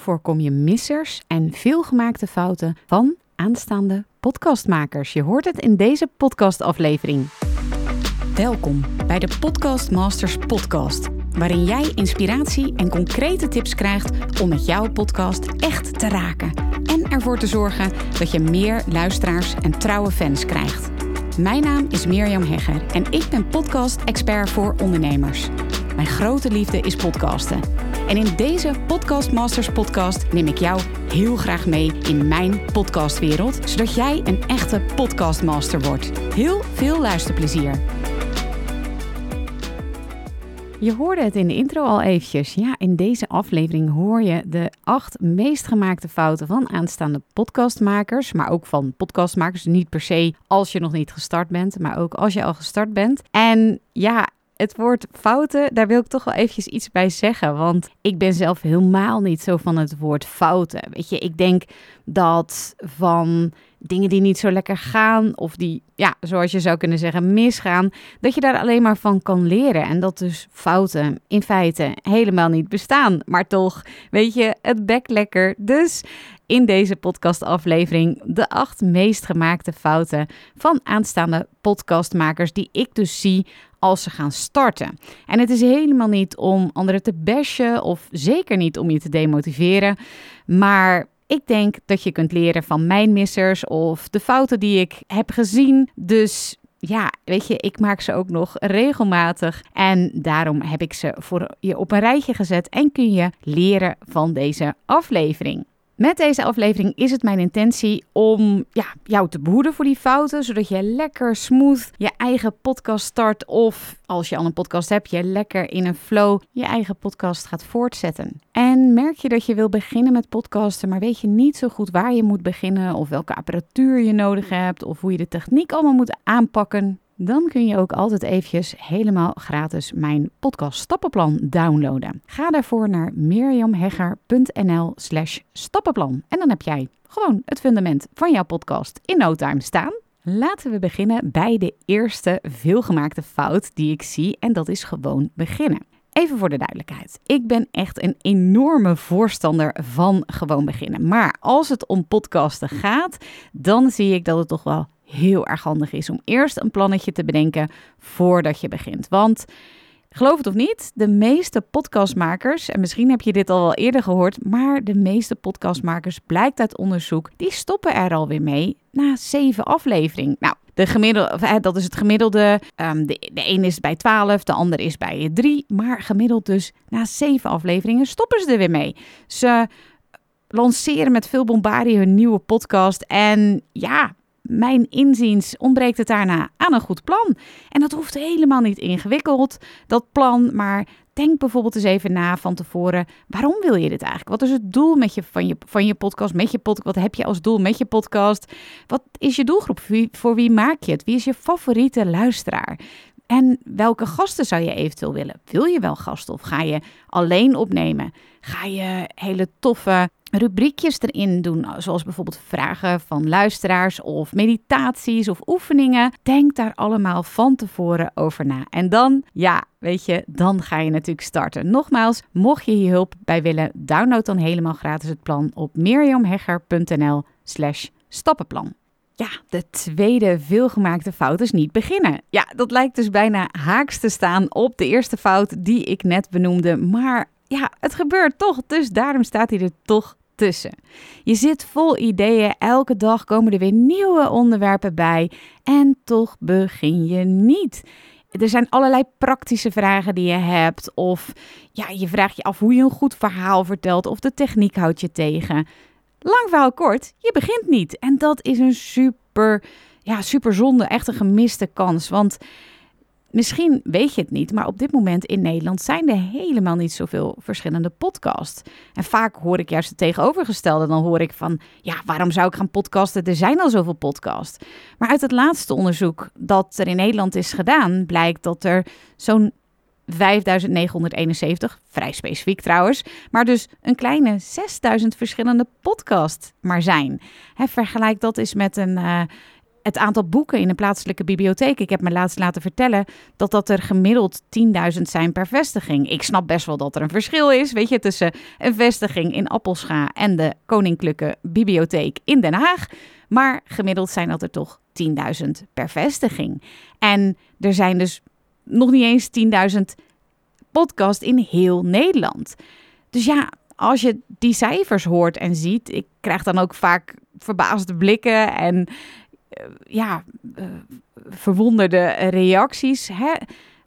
voorkom je missers en veelgemaakte fouten van aanstaande podcastmakers. Je hoort het in deze podcastaflevering. Welkom bij de Podcast Masters podcast, waarin jij inspiratie en concrete tips krijgt om met jouw podcast echt te raken en ervoor te zorgen dat je meer luisteraars en trouwe fans krijgt. Mijn naam is Mirjam Hegger en ik ben podcast-expert voor ondernemers. Mijn grote liefde is podcasten. En in deze Podcast Masters podcast neem ik jou heel graag mee in mijn podcastwereld, zodat jij een echte podcastmaster wordt. Heel veel luisterplezier. Je hoorde het in de intro al eventjes. Ja, in deze aflevering hoor je de acht meest gemaakte fouten van aanstaande podcastmakers. Maar ook van podcastmakers. Niet per se als je nog niet gestart bent, maar ook als je al gestart bent. En ja, het woord fouten, daar wil ik toch wel eventjes iets bij zeggen. Want ik ben zelf helemaal niet zo van het woord fouten. Weet je, ik denk dat van dingen die niet zo lekker gaan of die, ja, zoals je zou kunnen zeggen, misgaan, dat je daar alleen maar van kan leren. En dat dus fouten in feite helemaal niet bestaan. Maar toch, weet je, het bek lekker. Dus in deze podcastaflevering de acht meest gemaakte fouten van aanstaande podcastmakers die ik dus zie als ze gaan starten. En het is helemaal niet om anderen te bashen of zeker niet om je te demotiveren, maar ik denk dat je kunt leren van mijn missers of de fouten die ik heb gezien. Dus ja, weet je, ik maak ze ook nog regelmatig. En daarom heb ik ze voor je op een rijtje gezet en kun je leren van deze aflevering. Met deze aflevering is het mijn intentie om ja, jou te behoeden voor die fouten, zodat je lekker smooth je eigen podcast start of als je al een podcast hebt, je lekker in een flow je eigen podcast gaat voortzetten. En merk je dat je wil beginnen met podcasten, maar weet je niet zo goed waar je moet beginnen of welke apparatuur je nodig hebt of hoe je de techniek allemaal moet aanpakken? Dan kun je ook altijd eventjes helemaal gratis mijn podcast stappenplan downloaden. Ga daarvoor naar mirjamhegger.nl slash stappenplan en dan heb jij gewoon het fundament van jouw podcast in no time staan. Laten we beginnen bij de eerste veelgemaakte fout die ik zie en dat is gewoon beginnen. Even voor de duidelijkheid. Ik ben echt een enorme voorstander van gewoon beginnen. Maar als het om podcasten gaat, dan zie ik dat het toch wel heel erg handig is om eerst een plannetje te bedenken voordat je begint. Want geloof het of niet, de meeste podcastmakers, en misschien heb je dit al wel eerder gehoord, maar de meeste podcastmakers blijkt uit onderzoek, die stoppen er alweer mee na zeven afleveringen. Nou, de gemiddelde, dat is het gemiddelde. Um, de, de een is bij 12, de ander is bij 3. Maar gemiddeld dus na zeven afleveringen stoppen ze er weer mee. Ze lanceren met veel bombardie hun nieuwe podcast. En ja, mijn inziens ontbreekt het daarna aan een goed plan. En dat hoeft helemaal niet ingewikkeld, dat plan, maar denk bijvoorbeeld eens even na van tevoren. Waarom wil je dit eigenlijk? Wat is het doel met je, van, je, van je podcast, met je podcast? Wat heb je als doel met je podcast? Wat is je doelgroep? Voor wie, voor wie maak je het? Wie is je favoriete luisteraar? En welke gasten zou je eventueel willen? Wil je wel gasten of ga je alleen opnemen? Ga je hele toffe rubriekjes erin doen, zoals bijvoorbeeld vragen van luisteraars of meditaties of oefeningen. Denk daar allemaal van tevoren over na. En dan, ja, weet je, dan ga je natuurlijk starten. Nogmaals, mocht je hier hulp bij willen, download dan helemaal gratis het plan op mirjamhegger.nl slash stappenplan. Ja, de tweede veelgemaakte fout is niet beginnen. Ja, dat lijkt dus bijna haaks te staan op de eerste fout die ik net benoemde. Maar ja, het gebeurt toch, dus daarom staat hij er toch tussen. Je zit vol ideeën, elke dag komen er weer nieuwe onderwerpen bij en toch begin je niet. Er zijn allerlei praktische vragen die je hebt of ja, je vraagt je af hoe je een goed verhaal vertelt of de techniek houdt je tegen. Lang verhaal kort, je begint niet en dat is een super ja, super zonde, echt een gemiste kans, want Misschien weet je het niet, maar op dit moment in Nederland zijn er helemaal niet zoveel verschillende podcasts. En vaak hoor ik juist het tegenovergestelde. Dan hoor ik van, ja, waarom zou ik gaan podcasten? Er zijn al zoveel podcasts. Maar uit het laatste onderzoek dat er in Nederland is gedaan, blijkt dat er zo'n 5971, vrij specifiek trouwens, maar dus een kleine 6000 verschillende podcasts maar zijn. vergelijk dat eens met een, uh, het aantal boeken in een plaatselijke bibliotheek. Ik heb me laatst laten vertellen dat dat er gemiddeld 10.000 zijn per vestiging. Ik snap best wel dat er een verschil is, weet je, tussen een vestiging in Appelscha en de Koninklijke Bibliotheek in Den Haag. Maar gemiddeld zijn dat er toch 10.000 per vestiging. En er zijn dus nog niet eens 10.000 podcasts in heel Nederland. Dus ja, als je die cijfers hoort en ziet, ik krijg dan ook vaak verbaasde blikken en ja, uh, verwonderde reacties. Hè?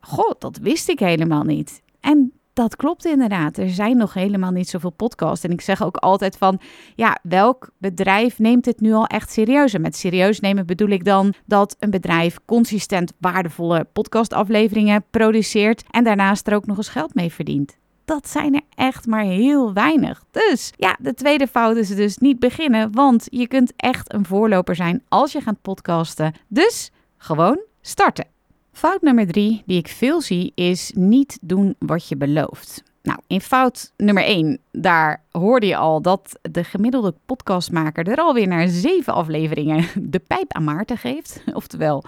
God, dat wist ik helemaal niet. En dat klopt inderdaad. Er zijn nog helemaal niet zoveel podcasts. En ik zeg ook altijd van, ja, welk bedrijf neemt het nu al echt serieus? En met serieus nemen bedoel ik dan dat een bedrijf consistent waardevolle podcastafleveringen produceert en daarnaast er ook nog eens geld mee verdient dat zijn er echt maar heel weinig. Dus ja, de tweede fout is dus niet beginnen, want je kunt echt een voorloper zijn als je gaat podcasten. Dus gewoon starten. Fout nummer drie, die ik veel zie, is niet doen wat je belooft. Nou, in fout nummer 1, daar hoorde je al dat de gemiddelde podcastmaker er alweer naar zeven afleveringen de pijp aan Maarten geeft. Oftewel,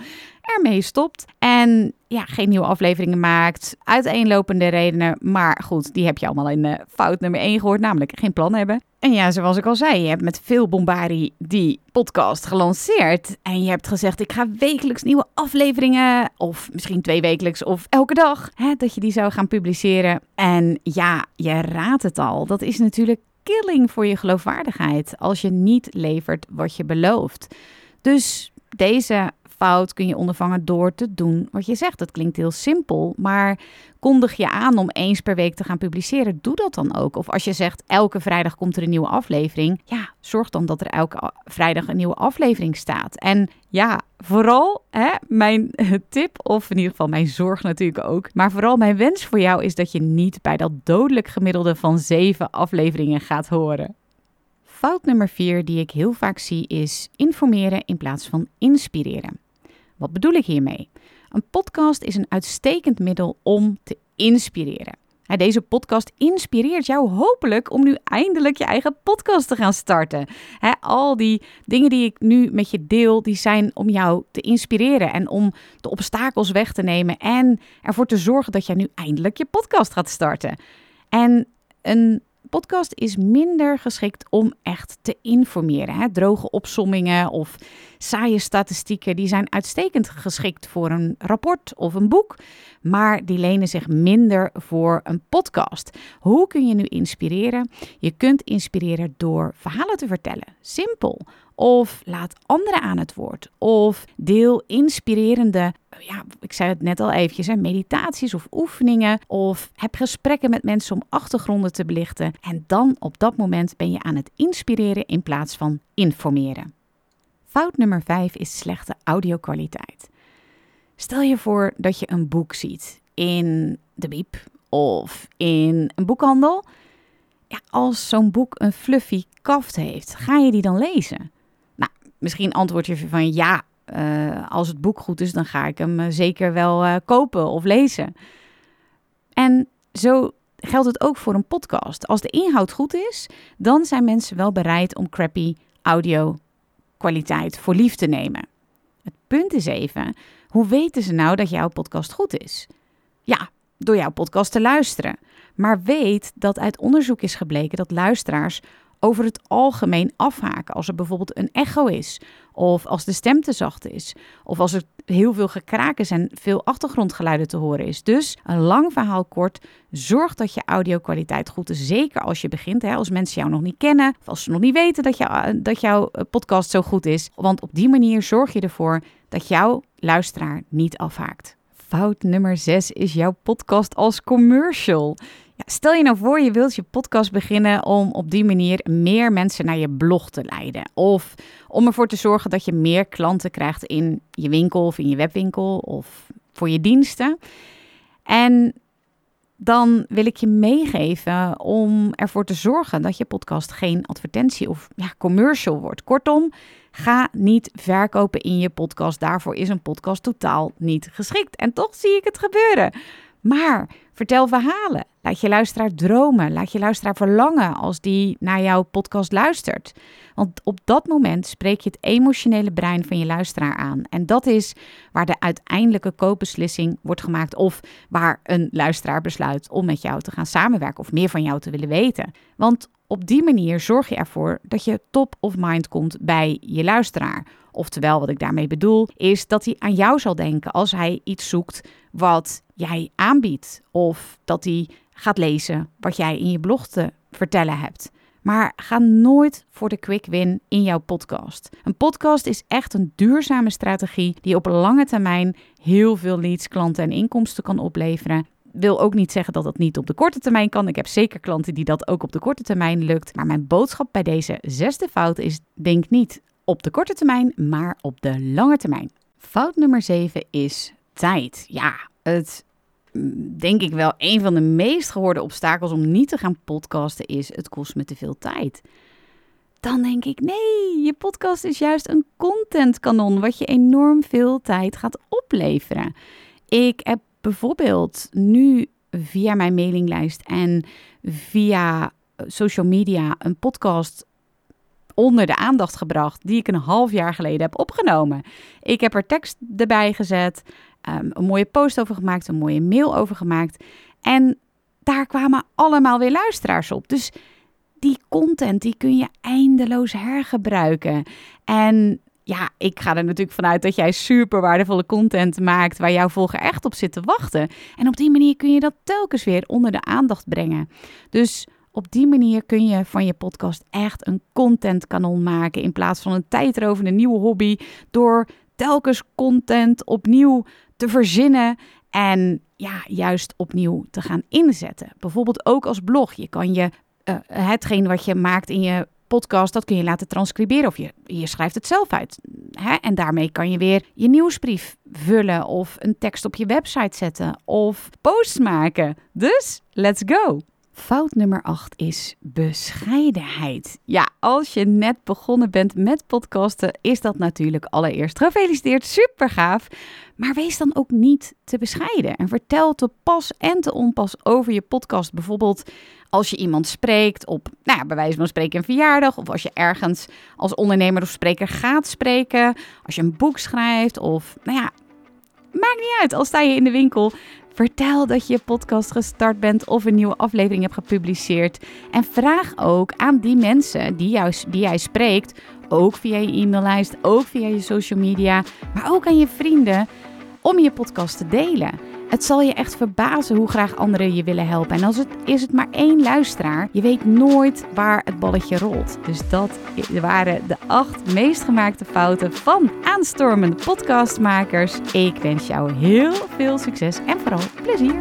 ermee stopt. En ja, geen nieuwe afleveringen maakt. Uiteenlopende redenen. Maar goed, die heb je allemaal in fout nummer 1 gehoord. Namelijk geen plan hebben. En ja, zoals ik al zei, je hebt met veel bombardie die podcast gelanceerd. En je hebt gezegd, ik ga wekelijks nieuwe afleveringen. Of misschien twee wekelijks of elke dag. Hè, dat je die zou gaan publiceren. En ja, je raadt het al. Is natuurlijk killing voor je geloofwaardigheid. Als je niet levert wat je belooft. Dus deze fout kun je ondervangen door te doen wat je zegt. Dat klinkt heel simpel, maar kondig je aan om eens per week te gaan publiceren. Doe dat dan ook. Of als je zegt elke vrijdag komt er een nieuwe aflevering, ja, zorg dan dat er elke vrijdag een nieuwe aflevering staat. En ja, vooral hè, mijn tip, of in ieder geval mijn zorg natuurlijk ook, maar vooral mijn wens voor jou is dat je niet bij dat dodelijk gemiddelde van zeven afleveringen gaat horen. Fout nummer vier die ik heel vaak zie is informeren in plaats van inspireren. Wat bedoel ik hiermee? Een podcast is een uitstekend middel om te inspireren. Deze podcast inspireert jou hopelijk om nu eindelijk je eigen podcast te gaan starten. Al die dingen die ik nu met je deel, die zijn om jou te inspireren en om de obstakels weg te nemen en ervoor te zorgen dat jij nu eindelijk je podcast gaat starten. En een podcast is minder geschikt om echt te informeren. Hè? Droge opsommingen of saaie statistieken, die zijn uitstekend geschikt voor een rapport of een boek, maar die lenen zich minder voor een podcast. Hoe kun je nu inspireren? Je kunt inspireren door verhalen te vertellen. Simpel. Of laat anderen aan het woord. Of deel inspirerende, ja, ik zei het net al eventjes, meditaties of oefeningen. Of heb gesprekken met mensen om achtergronden te belichten. En dan op dat moment ben je aan het inspireren in plaats van informeren. Fout nummer 5 is slechte audiokwaliteit. Stel je voor dat je een boek ziet in de biep of in een boekhandel. Ja, als zo'n boek een fluffy kaft heeft, ga je die dan lezen? Misschien antwoord je van ja, uh, als het boek goed is, dan ga ik hem uh, zeker wel uh, kopen of lezen. En zo geldt het ook voor een podcast. Als de inhoud goed is, dan zijn mensen wel bereid om crappy audio kwaliteit voor lief te nemen. Het punt is even, hoe weten ze nou dat jouw podcast goed is? Ja, door jouw podcast te luisteren. Maar weet dat uit onderzoek is gebleken dat luisteraars over het algemeen afhaken als er bijvoorbeeld een echo is, of als de stem te zacht is, of als er heel veel gekraak is en veel achtergrondgeluiden te horen is. Dus een lang verhaal kort, zorg dat je audio-kwaliteit goed is, zeker als je begint, hè, als mensen jou nog niet kennen, of als ze nog niet weten dat, jou, dat jouw eh, podcast zo goed is. Want op die manier zorg je ervoor dat jouw luisteraar niet afhaakt. Fout nummer 6 is jouw podcast als commercial. Stel je nou voor, je wilt je podcast beginnen om op die manier meer mensen naar je blog te leiden. Of om ervoor te zorgen dat je meer klanten krijgt in je winkel of in je webwinkel of voor je diensten. En dan wil ik je meegeven om ervoor te zorgen dat je podcast geen advertentie of ja, commercial wordt. Kortom, ga niet verkopen in je podcast. Daarvoor is een podcast totaal niet geschikt. En toch zie ik het gebeuren. Maar Vertel verhalen. Laat je luisteraar dromen. Laat je luisteraar verlangen als die naar jouw podcast luistert. Want op dat moment spreek je het emotionele brein van je luisteraar aan. En dat is waar de uiteindelijke koopbeslissing wordt gemaakt. Of waar een luisteraar besluit om met jou te gaan samenwerken of meer van jou te willen weten. Want op die manier zorg je ervoor dat je top of mind komt bij je luisteraar. Oftewel, wat ik daarmee bedoel, is dat hij aan jou zal denken als hij iets zoekt wat jij aanbiedt. Of dat hij gaat lezen wat jij in je blog te vertellen hebt. Maar ga nooit voor de quick win in jouw podcast. Een podcast is echt een duurzame strategie die op lange termijn heel veel leads, klanten en inkomsten kan opleveren. Wil ook niet zeggen dat dat niet op de korte termijn kan. Ik heb zeker klanten die dat ook op de korte termijn lukt. Maar mijn boodschap bij deze zesde fout is: denk niet op de korte termijn, maar op de lange termijn. Fout nummer 7 is tijd. Ja, het denk ik wel een van de meest gehoorde obstakels om niet te gaan podcasten is: het kost me te veel tijd. Dan denk ik, nee, je podcast is juist een contentkanon wat je enorm veel tijd gaat opleveren. Ik heb bijvoorbeeld nu via mijn mailinglijst en via social media een podcast onder de aandacht gebracht die ik een half jaar geleden heb opgenomen. Ik heb er tekst erbij gezet, ehm, een mooie post over gemaakt, een mooie mail over gemaakt. En daar kwamen allemaal weer luisteraars op. Dus die content die kun je eindeloos hergebruiken. En ja, ik ga er natuurlijk vanuit dat jij super waardevolle content maakt waar jouw volger echt op zit te wachten. En op die manier kun je dat telkens weer onder de aandacht brengen. Dus op die manier kun je van je podcast echt een contentkanon maken in plaats van een tijdrovende nieuwe hobby door telkens content opnieuw te verzinnen en ja, juist opnieuw te gaan inzetten. Bijvoorbeeld ook als blog. Je kan je uh, hetgeen wat je maakt in je podcast, dat kun je laten transcriberen of je, je schrijft het zelf uit. Hè? En daarmee kan je weer je nieuwsbrief vullen of een tekst op je website zetten of posts maken. Dus let's go! Fout nummer 8 is bescheidenheid. Ja, als je net begonnen bent met podcasten, is dat natuurlijk allereerst gefeliciteerd, super gaaf. Maar wees dan ook niet te bescheiden en vertel te pas en te onpas over je podcast. Bijvoorbeeld als je iemand spreekt op, nou ja, bij wijze van spreken een verjaardag, of als je ergens als ondernemer of spreker gaat spreken, als je een boek schrijft, of nou ja, maakt niet uit. Al sta je in de winkel, Vertel dat je je podcast gestart bent of een nieuwe aflevering hebt gepubliceerd. En vraag ook aan die mensen die, jou, die jij spreekt, ook via je e-maillijst, ook via je social media, maar ook aan je vrienden, om je podcast te delen. Het zal je echt verbazen hoe graag anderen je willen helpen. En als het is het maar één luisteraar, je weet nooit waar het balletje rolt. Dus dat waren de acht meest gemaakte fouten van aanstormende podcastmakers. Ik wens jou heel veel succes en vooral plezier.